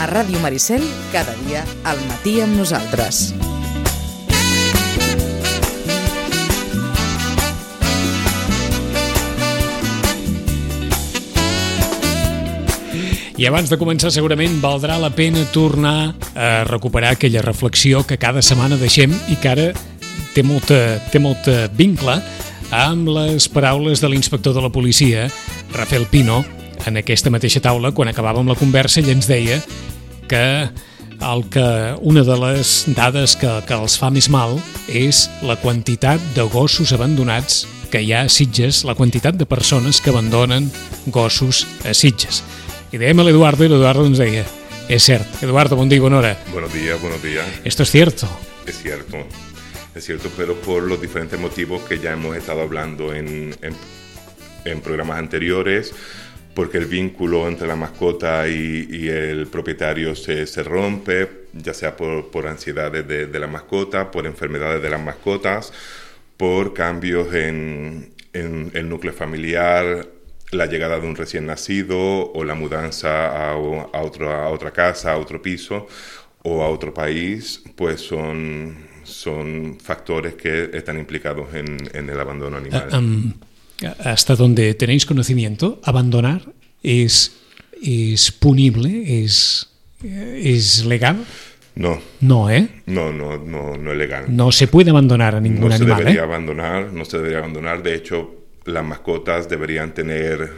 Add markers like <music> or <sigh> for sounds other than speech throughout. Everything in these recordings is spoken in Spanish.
A Ràdio Maricel, cada dia al matí amb nosaltres. I abans de començar, segurament valdrà la pena tornar a recuperar aquella reflexió que cada setmana deixem i que ara té molta, té molta vincle amb les paraules de l'inspector de la policia, Rafael Pino, en aquesta mateixa taula, quan acabàvem la conversa, i ens deia que el que una de les dades que, que els fa més mal és la quantitat de gossos abandonats que hi ha a Sitges, la quantitat de persones que abandonen gossos a Sitges. I dèiem a l'Eduardo i l'Eduardo ens deia és cert. Eduardo, bon dia bona hora. Buenos días, buenos días. Esto es cierto. Es cierto, es cierto, pero por los diferentes motivos que ya hemos estado hablando en, en, en programas anteriores, porque el vínculo entre la mascota y, el propietario se, se, rompe, ya sea por, por ansiedades de, de, la mascota, por enfermedades de las mascotas, por cambios en, en el núcleo familiar, la llegada de un recién nacido o la mudanza a, a, otro, otra casa, a otro piso o a otro país, pues son, son factores que están implicados en, en el abandono animal. Um, hasta donde tenéis conocimiento, abandonar es, es punible, es, es legal. No. No, ¿eh? No, no, no, no es legal. No se puede abandonar a ningún no animal. No se debería ¿eh? abandonar, no se debería abandonar. De hecho, las mascotas deberían tener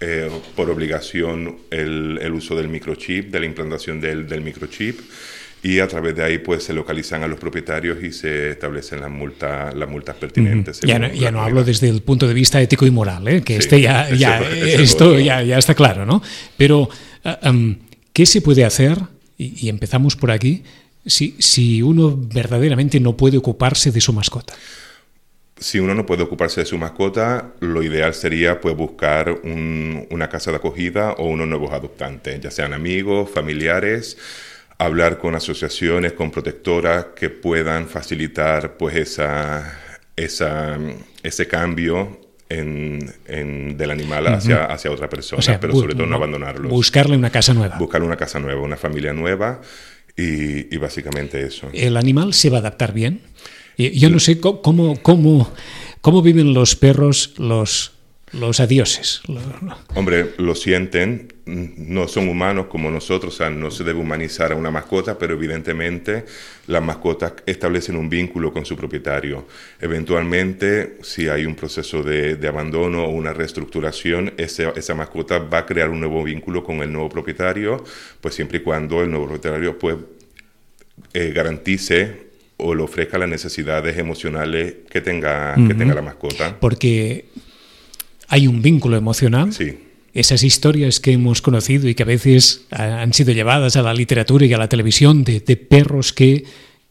eh, por obligación el, el, uso del microchip, de la implantación del, del, microchip, y a través de ahí pues se localizan a los propietarios y se establecen las multas, las multas pertinentes. -huh. Ya no, ya no hablo desde el punto de vista ético y moral, ¿eh? que sí, este ya, ya ese, esto ya, ya, está claro, ¿no? Pero, um, ¿qué se puede hacer? Y, y empezamos por aquí, si, si uno verdaderamente no puede ocuparse de su mascota si uno no puede ocuparse de su mascota, lo ideal sería pues buscar un, una casa de acogida o unos nuevos adoptantes, ya sean amigos, familiares, hablar con asociaciones, con protectoras que puedan facilitar pues esa, esa ese cambio en, en, del animal hacia, uh -huh. hacia otra persona, o sea, pero sobre todo no abandonarlos. Buscarle una casa nueva. Buscarle una casa nueva, una familia nueva y, y básicamente eso. ¿El animal se va a adaptar bien? Yo no sé cómo, cómo, cómo viven los perros los, los adioses. Hombre, lo sienten, no son humanos como nosotros, o sea, no se debe humanizar a una mascota, pero evidentemente las mascotas establecen un vínculo con su propietario. Eventualmente, si hay un proceso de, de abandono o una reestructuración, ese, esa mascota va a crear un nuevo vínculo con el nuevo propietario, pues siempre y cuando el nuevo propietario pues, eh, garantice o le ofrezca las necesidades emocionales que tenga, uh -huh. que tenga la mascota. Porque hay un vínculo emocional. Sí. Esas historias que hemos conocido y que a veces han sido llevadas a la literatura y a la televisión de, de perros que,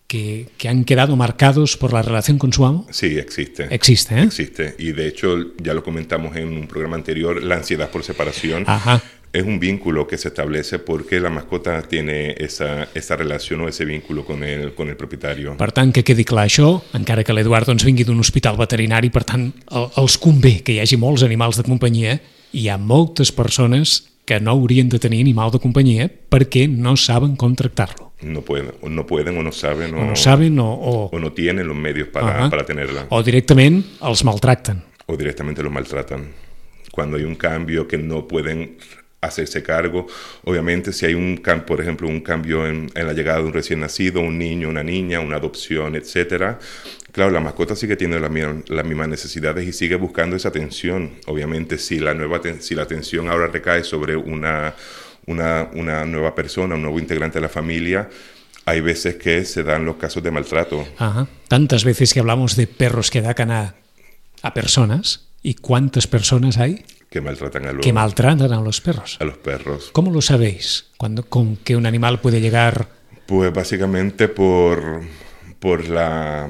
que, que, han quedado marcados por la relación con su amo. Sí, existe. Existe, ¿eh? Existe. Y de hecho, ya lo comentamos en un programa anterior, la ansiedad por separación. Ajá es un vínculo que se establece porque la mascota tiene esa, esa relación o ese vínculo con el, con el propietario. Per tant, que quedi clar això, encara que l'Eduard doncs, vingui d'un hospital veterinari, per tant, el, els convé que hi hagi molts animals de companyia, hi ha moltes persones que no haurien de tenir animal de companyia perquè no saben com tractar-lo. No pueden, no pueden o no saben o, o no, saben o, o, o no tienen los medios para, uh -huh. para tenerla. O directament els maltracten. O directamente los maltratan. Cuando hay un cambio que no pueden hacerse cargo. Obviamente, si hay un por ejemplo, un cambio en, en, la llegada de un recién nacido, un niño, una niña, una adopción, etcétera, claro, la mascota sigue teniendo las la mismas necesidades y sigue buscando esa atención. Obviamente, si la nueva si la atención ahora recae sobre una, una, una nueva persona, un nuevo integrante de la familia, hay veces que se dan los casos de maltrato. Ajá. Tantas veces que hablamos de perros que atacan a, a personas, ¿y cuántas personas hay? que maltratan a los, que maltratan a los perros. A los perros. ¿Cómo lo sabéis? Cuando, ¿Con que un animal puede llegar? Pues básicamente por, por, la,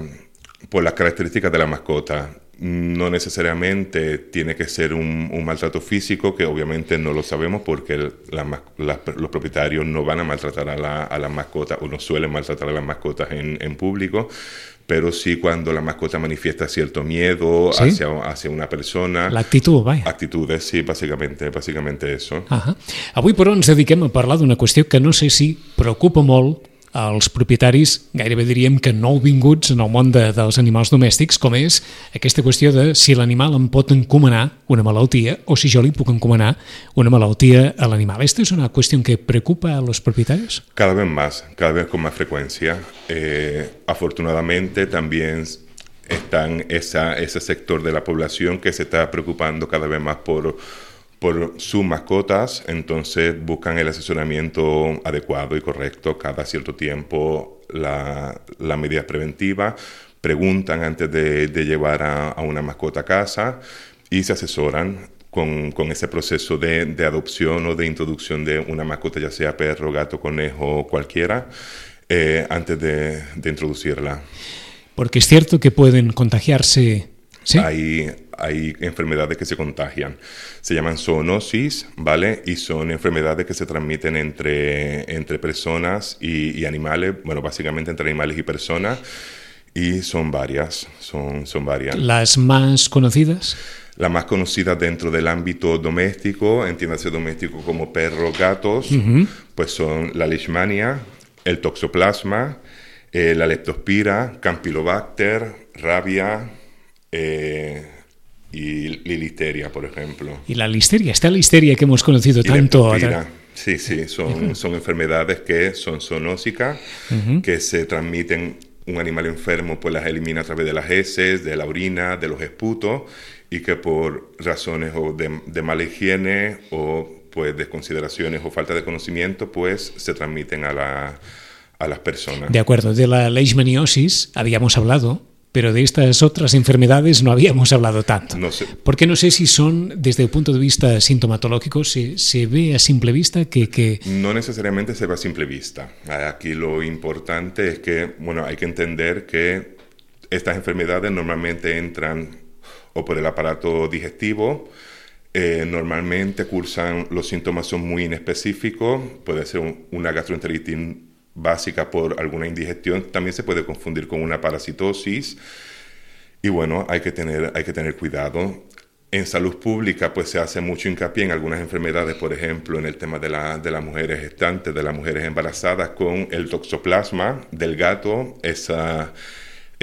por las características de la mascota. No necesariamente tiene que ser un, un maltrato físico, que obviamente no lo sabemos porque la, la, los propietarios no van a maltratar a la, a las mascotas o no suelen maltratar a las mascotas en, en público, pero sí cuando la mascota manifiesta cierto miedo ¿Sí? hacia, hacia una persona. L'actitud, vaja. Actitudes, sí, básicamente, básicamente eso. Ah Avui, però, ens dediquem a parlar d'una qüestió que no sé si preocupa molt als propietaris, gairebé diríem que nouvinguts en el món de, dels animals domèstics, com és aquesta qüestió de si l'animal em pot encomanar una malaltia o si jo li puc encomanar una malaltia a l'animal. ¿Esta es una cuestión que preocupa a los propietarios? Cada vez más, cada vez con más frecuencia. Eh, afortunadamente también están esa, ese sector de la población que se está preocupando cada vez más por, por sus mascotas, entonces buscan el asesoramiento adecuado y correcto cada cierto tiempo, la, la medida preventiva, preguntan antes de, de llevar a, a, una mascota a casa y se asesoran con, con ese proceso de, de, adopción o de introducción de una mascota, ya sea perro, gato, conejo, cualquiera, eh, antes de, de introducirla. Porque es cierto que pueden contagiarse. ¿Sí? Hay, hay enfermedades que se contagian. Se llaman zoonosis, ¿vale? Y son enfermedades que se transmiten entre, entre personas y, y animales, bueno, básicamente entre animales y personas. Y son varias, son, son varias. ¿Las más conocidas? La más conocida dentro del ámbito doméstico, entiéndase doméstico como perros, gatos, uh -huh. pues son la leishmania, el toxoplasma, eh, la leptospira, campylobacter, rabia eh, y la listeria, por ejemplo. Y la listeria, esta listeria que hemos conocido y tanto. Sí, sí, son, uh -huh. son enfermedades que son zoonósicas, uh -huh. que se transmiten, un animal enfermo pues las elimina a través de las heces, de la orina, de los esputos, y que por razones o de, de mala higiene o pues desconsideraciones o falta de conocimiento, pues se transmiten a, la, a las personas. De acuerdo, de la leishmaniosis habíamos hablado, pero de estas otras enfermedades no habíamos hablado tanto. No sé. Porque no sé si son, desde el punto de vista sintomatológico, se, se ve a simple vista que, que... No necesariamente se ve a simple vista. Aquí lo importante es que, bueno, hay que entender que estas enfermedades normalmente entran o por el aparato digestivo, eh, normalmente cursan, los síntomas son muy inespecíficos, puede ser un, una gastroenteritis básica por alguna indigestión, también se puede confundir con una parasitosis y bueno, hay que tener, hay que tener cuidado. En salud pública pues se hace mucho hincapié en algunas enfermedades, por ejemplo, en el tema de, la, de las mujeres gestantes, de las mujeres embarazadas con el toxoplasma del gato, esa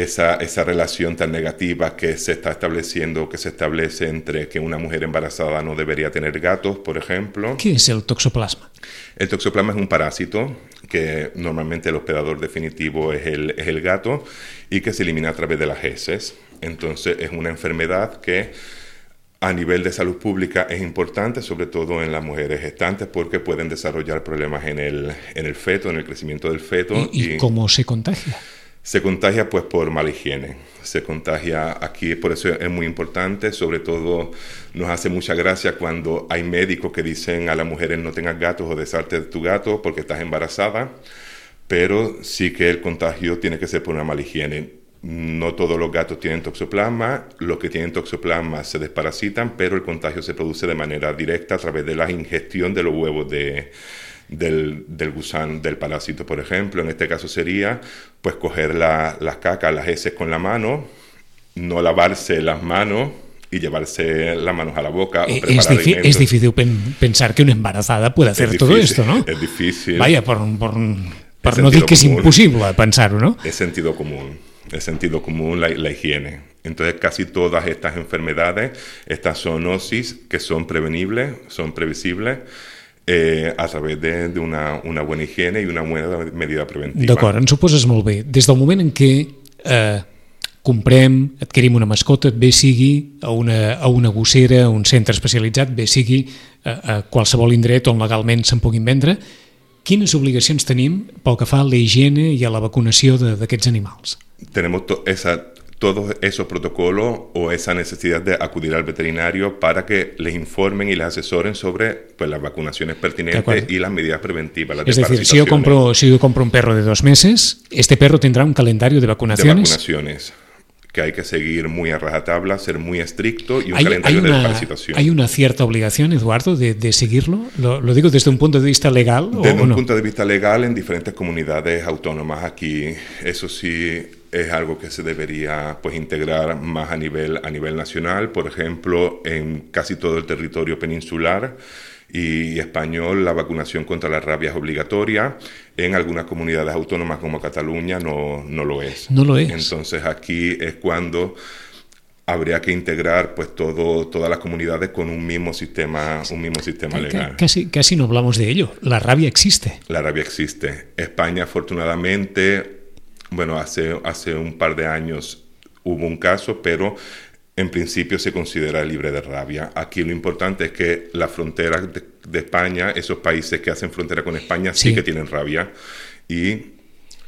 esa, esa, relación tan negativa que se está estableciendo, que se establece entre que una mujer embarazada no debería tener gatos, por ejemplo. ¿Qué es el toxoplasma? El toxoplasma es un parásito que normalmente el hospedador definitivo es el, es el gato y que se elimina a través de las heces. Entonces es una enfermedad que a nivel de salud pública es importante, sobre todo en las mujeres gestantes, porque pueden desarrollar problemas en el, en el feto, en el crecimiento del feto. ¿Y, y, y cómo se contagia? Se contagia pues por mala higiene, se contagia aquí, por eso es muy importante, sobre todo nos hace mucha gracia cuando hay médicos que dicen a las mujeres no tengas gatos o desharte de tu gato porque estás embarazada, pero sí que el contagio tiene que ser por una mala higiene. No todos los gatos tienen toxoplasma, los que tienen toxoplasma se desparasitan, pero el contagio se produce de manera directa a través de la ingestión de los huevos de, del, del gusano, del parásito, por ejemplo. En este caso sería, pues, coger la, las cacas, las heces con la mano, no lavarse las manos y llevarse las manos a la boca. Eh, es, es, difícil pen pensar que una embarazada puede hacer todo esto, ¿no? Es difícil. Vaya, por, por, por no decir que es imposible pensar, ¿no? Es sentido común, es sentido común la, la higiene. Entonces, casi todas estas enfermedades, estas zoonosis, que son prevenibles, son previsibles, eh, a través de, de una, una bona higiene i una bona medida preventiva. D'acord, ens ho poses molt bé. Des del moment en què eh, comprem, adquirim una mascota, bé sigui a una, a una gossera, a un centre especialitzat, bé sigui a, a qualsevol indret on legalment se'n puguin vendre, quines obligacions tenim pel que fa a la higiene i a la vacunació d'aquests animals? Tenemos esa todos esos protocolos o esa necesidad de acudir al veterinario para que les informen y les asesoren sobre pues, las vacunaciones pertinentes y las medidas preventivas. Las es decir, si yo, compro, si yo compro un perro de dos meses, este perro tendrá un calendario de vacunaciones. De vacunaciones que hay que seguir muy a rajatabla, ser muy estricto y un hay, calendario hay una, de desparasitación. ¿Hay una cierta obligación, Eduardo, de, de seguirlo? Lo, ¿Lo, digo desde un punto de vista legal? Desde o un no? punto de vista legal en diferentes comunidades autónomas. Aquí, eso sí, es algo que se debería pues integrar más a nivel a nivel nacional por ejemplo en casi todo el territorio peninsular y español la vacunación contra la rabia es obligatoria en algunas comunidades autónomas como Cataluña no, no lo es no lo es entonces aquí es cuando habría que integrar pues todo, todas las comunidades con un mismo sistema, un mismo sistema legal. Casi, casi no hablamos de ello. La rabia existe. La rabia existe. España, afortunadamente, bueno, hace, hace un par de años hubo un caso, pero en principio se considera libre de rabia. Aquí lo importante es que la frontera de, de España, esos países que hacen frontera con España, sí, sí que tienen rabia. Y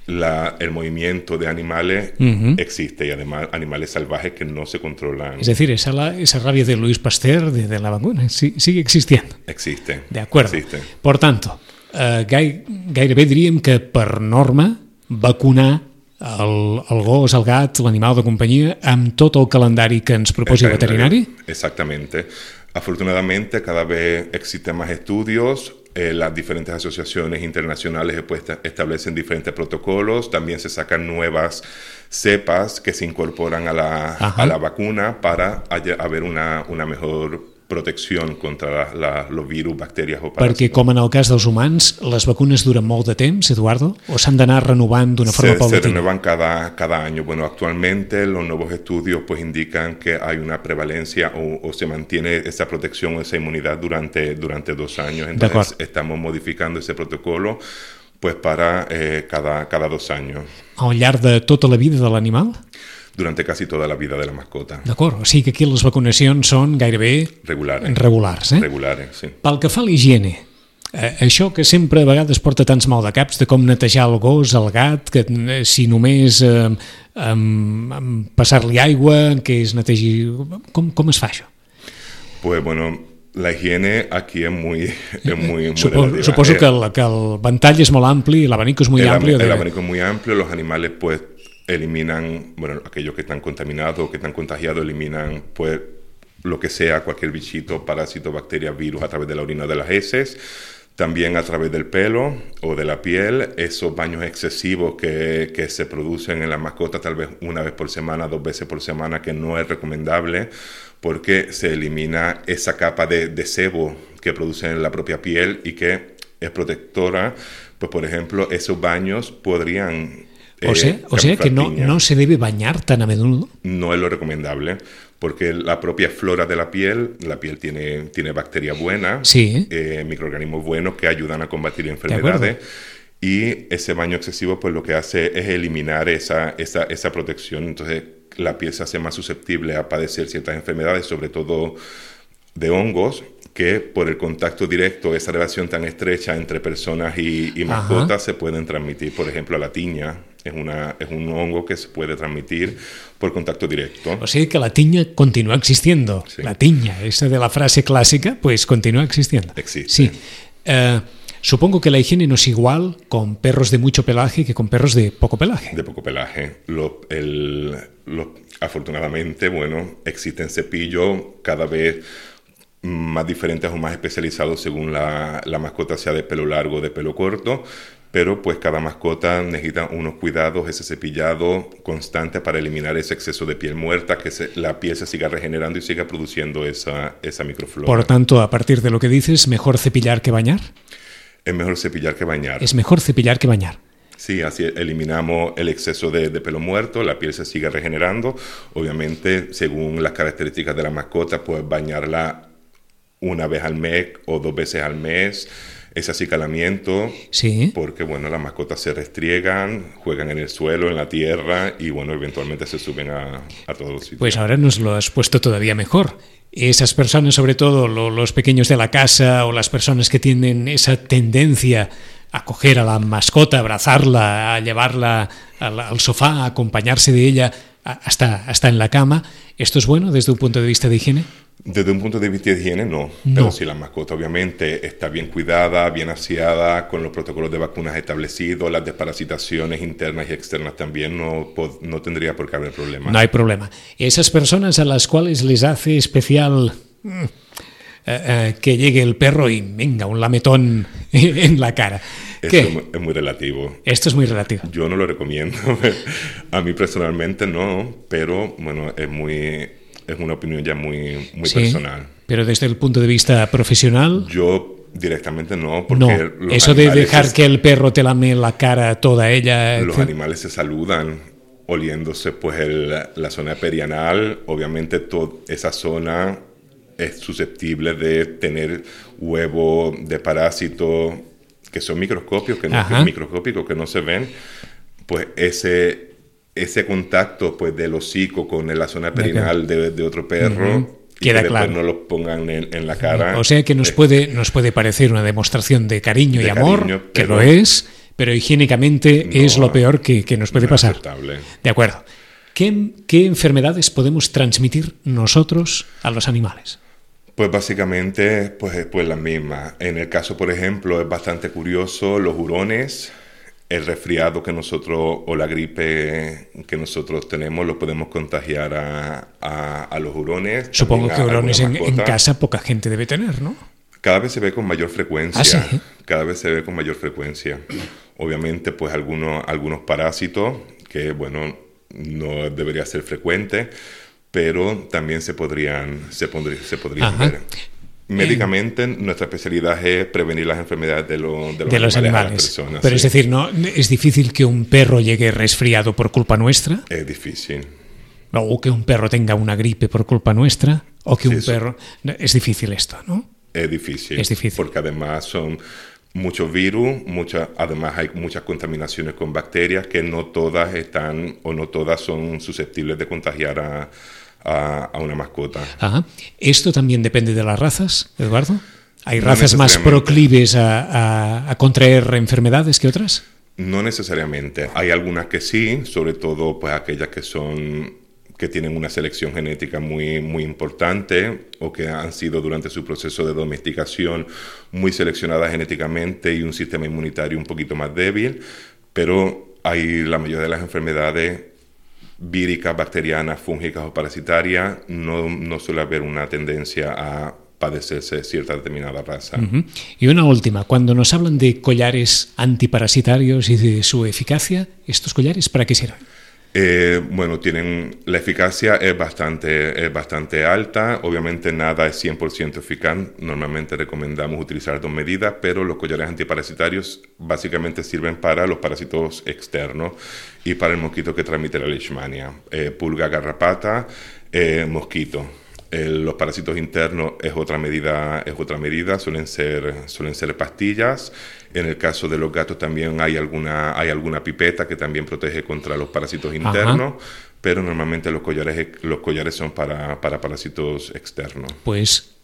la, el movimiento de animales uh -huh. existe y además animales salvajes que no se controlan. Es decir, esa, la, esa rabia de Luis Pasteur de, de la vacuna sí, sigue existiendo. Existe. De acuerdo. Existe. Per tanto, eh, gai, gairebé diríem que per norma vacunar el, el gos, el gat, l'animal de companyia amb tot el calendari que ens proposi el veterinari? Exactamente. Afortunadamente cada vez existen más estudios eh, las diferentes asociaciones internacionales pues, establecen diferentes protocolos, también se sacan nuevas cepas que se incorporan a la, a la vacuna para haber una, una mejor protecció contra la, la, los virus, bacteris o paràsits. Perquè, com en el cas dels humans, les vacunes duren molt de temps, Eduardo, o s'han d'anar renovant d'una forma paulatina? Se renovan cada, cada año. Bueno, actualmente los nuevos estudios pues indican que hay una prevalencia o, o se mantiene esa protección o esa inmunidad durante, durante dos años. Entonces, estamos modificando ese protocolo pues para eh, cada, cada dos años. Al llarg de tota la vida de l'animal? Durante casi toda la vida de la mascota. D'acord, o sigui que aquí les vacunacions són gairebé regulars, regulars, eh? regulars sí. Pel que fa a l'higiene, eh, això que sempre a vegades porta tants mal de caps de com netejar el gos, el gat, que eh, si només eh, eh, passar-li aigua, que es netegi... Com, com es fa això? Pues bueno, la higiene aquí es muy, es muy, muy suposo, suposo que, el, que el ventall és molt ampli, l'abanico és molt el, ampli. El, el abanico es muy amplio, los animales pues eliminan, bueno, aquellos que están contaminados, que están contagiados, eliminan pues lo que sea, cualquier bichito, parásito, bacteria, virus a través de la orina de las heces, también a través del pelo o de la piel, esos baños excesivos que, que se producen en la mascota tal vez una vez por semana, dos veces por semana, que no es recomendable porque se elimina esa capa de, de sebo que produce en la propia piel y que es protectora, pues por ejemplo, esos baños podrían o sea, eh, o sea que no, no, se debe bañar tan a menudo. No es lo recomendable, porque la propia flora de la piel, la piel tiene, tiene bacterias buenas, sí. eh, microorganismos buenos que ayudan a combatir enfermedades. Y ese baño excesivo, pues lo que hace es eliminar esa, esa, esa protección. Entonces, la piel se hace más susceptible a padecer ciertas enfermedades, sobre todo de hongos, que por el contacto directo, esa relación tan estrecha entre personas y, y mascotas, se pueden transmitir, por ejemplo, a la tiña. Es, una, es un hongo que se puede transmitir por contacto directo. O sea que la tiña continúa existiendo. Sí. La tiña, esa de la frase clásica, pues continúa existiendo. Existe. Sí. Uh, supongo que la higiene no es igual con perros de mucho pelaje que con perros de poco pelaje. De poco pelaje. Lo, el, lo, afortunadamente, bueno, existen cepillos cada vez más diferentes o más especializados según la, la, mascota sea de pelo largo o de pelo corto, pero pues cada mascota necesita unos cuidados, ese cepillado constante para eliminar ese exceso de piel muerta, que se, la piel se siga regenerando y siga produciendo esa, esa microflora. Por tanto, a partir de lo que dices, ¿mejor cepillar que bañar? Es mejor cepillar que bañar. Es mejor cepillar que bañar. Sí, así eliminamos el exceso de, de, pelo muerto, la piel se sigue regenerando. Obviamente, según las características de la mascota, pues bañarla una vez al mes o dos veces al mes, ese acicalamiento, sí. porque bueno, las mascotas se restriegan, juegan en el suelo, en la tierra y bueno, eventualmente se suben a, a todos los sitios. Pues ahora nos lo has puesto todavía mejor. Esas personas, sobre todo lo, los pequeños de la casa o las personas que tienen esa tendencia a coger a la mascota, a abrazarla, a llevarla al, al sofá, a acompañarse de ella hasta, hasta en la cama, ¿esto es bueno desde un punto de vista de higiene? Desde un punto de vista de higiene, no. no. Pero si la mascota obviamente está bien cuidada, bien aseada, con los protocolos de vacunas establecidos, las desparasitaciones internas y externas también, no, no tendría por qué haber problema. No hay problema. Esas personas a las cuales les hace especial eh, eh, que llegue el perro y venga, un lametón <laughs> en la cara. Eso es muy relativo. Esto es muy relativo. Yo no lo recomiendo. <laughs> A mí personalmente no, pero bueno, es muy es una opinión ya muy, muy Sí, personal. Pero desde el punto de vista profesional, Yo directamente no, porque no. los Eso de dejar se- que el perro te lame la cara toda ella. los animales se saludan oliéndose pues el- la zona perianal, obviamente toda esa zona es susceptible de tener huevo de parásitos que son microscopios, que no Ajá. microscópicos, que no se ven, pues ese ese contacto pues del hocico con la zona perianal de, de otro perro Ujú. y Queda que claro. no lo pongan en, en la cara. O sea que nos eh, puede, nos puede parecer una demostración de cariño De y amor, cariño, que lo es, pero higiénicamente No, es lo peor que, que nos puede no pasar. aceptable. De acuerdo. ¿Qué, qué enfermedades podemos transmitir nosotros a los animales? Pues básicamente, pues, pues la misma. En el caso, por ejemplo, es bastante curioso los hurones, el resfriado que nosotros o la gripe que nosotros tenemos lo podemos contagiar a, a- a los hurones. Supongo que hurones en, en casa poca gente debe tener, ¿no? Cada vez se ve con mayor frecuencia. Ah, ¿sí? Cada vez se ve con mayor frecuencia. Obviamente, pues algunos, algunos parásitos que, bueno, no debería ser frecuente, pero también se podrían, se podrí- se podrían Ajá. ver. Médicamente, nuestra especialidad es prevenir las enfermedades de, lo- de los, de los animales, a animales. las personas. Pero es decir, no es difícil que un perro llegue resfriado por culpa nuestra, es difícil. o que un perro tenga una gripe por culpa nuestra, o que Sí, un eso. perro... Es difícil esto, ¿no? Es difícil. Es difícil. Porque además son muchos virus, muchas, además hay muchas contaminaciones con bacterias que no todas están o no todas son susceptibles de contagiar a, a- a una mascota. Ajá. ¿Esto también depende de las razas, Eduardo? ¿Hay No razas más proclives a, a- a contraer enfermedades que otras? No necesariamente. Hay algunas que sí, sobre todo pues aquellas que son que tienen una selección genética muy, muy importante o que han sido durante su proceso de domesticación muy seleccionadas genéticamente y un sistema inmunitario un poquito más débil, pero hay la mayoría de las enfermedades víricas, bacterianas, fúngicas o parasitarias, no, no suele haber una tendencia a padecerse cierta determinada raza. Y una última, cuando nos hablan de collares antiparasitarios y de su eficacia, ¿estos collares para qué sirven? Eh, bueno, tienen la eficacia es bastante, es bastante alta. Obviamente nada es 100% eficaz. Normalmente recomendamos utilizar dos medidas, pero los collares antiparasitarios básicamente sirven para los parásitos externos y para el mosquito que transmite la leishmania. Eh, pulga, garrapata, eh, mosquito. Eh, los parásitos internos es otra medida, es otra medida, suelen ser, suelen ser pastillas. En el caso de los gatos también hay alguna, hay alguna pipeta que también protege contra los parásitos internos, pero normalmente los collares, los collares son para, para parásitos externos. Pues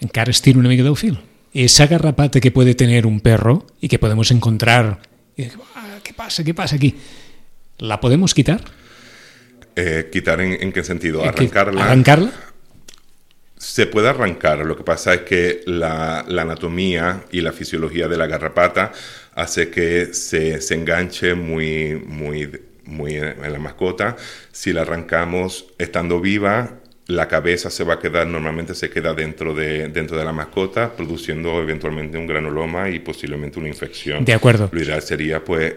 encara es tiene una mica d'eufil. Esa garrapata que puede tener un perro y que podemos encontrar... "Ah, ¿Qué pasa? ¿Qué pasa aquí? ¿La podemos quitar? Eh, ¿Quitar en, en qué sentido? ¿En qué- Arrancarla. ¿Arrancarla? Se puede arrancar, lo que pasa es que la, la anatomía y la fisiología de la garrapata hace que se, se enganche muy, muy, muy en la mascota. Si la arrancamos estando viva, la cabeza se va a quedar, normalmente se queda dentro de, dentro de la mascota, produciendo eventualmente un granuloma y posiblemente una infección. De acuerdo. Lo ideal sería pues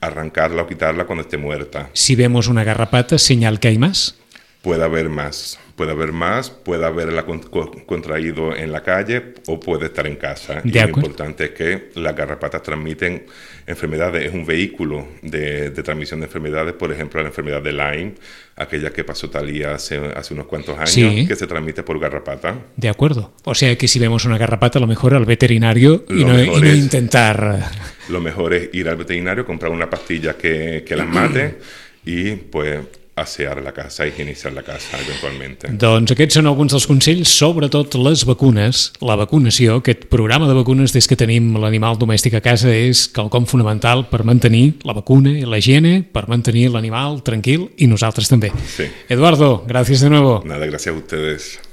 arrancarla o quitarla cuando esté muerta. Si vemos una garrapata, señal que hay más. Puede haber más, puede haber más, puede haberla con- co- contraído en la calle o puede estar en casa. y lo importante es que las garrapatas transmiten enfermedades, es un vehículo de, de transmisión de enfermedades, por ejemplo, la enfermedad de Lyme, aquella que pasó Talía hace, hace unos cuantos años, Sí. que se transmite por garrapata. De acuerdo. O sea que si vemos una garrapata, lo mejor al veterinario y no, y mejor no es- intentar... Lo mejor es ir al veterinario, comprar una pastilla que, que las mate <clears throat> y pues asear la casa, higienizar la casa eventualmente. Doncs aquests són alguns dels consells, sobretot les vacunes, la vacunació, aquest programa de vacunes des que tenim l'animal domèstic a casa és quelcom fonamental per mantenir la vacuna i la higiene, per mantenir l'animal tranquil i nosaltres també. Sí. Eduardo, gracias de nuevo. Nada, gracias a ustedes.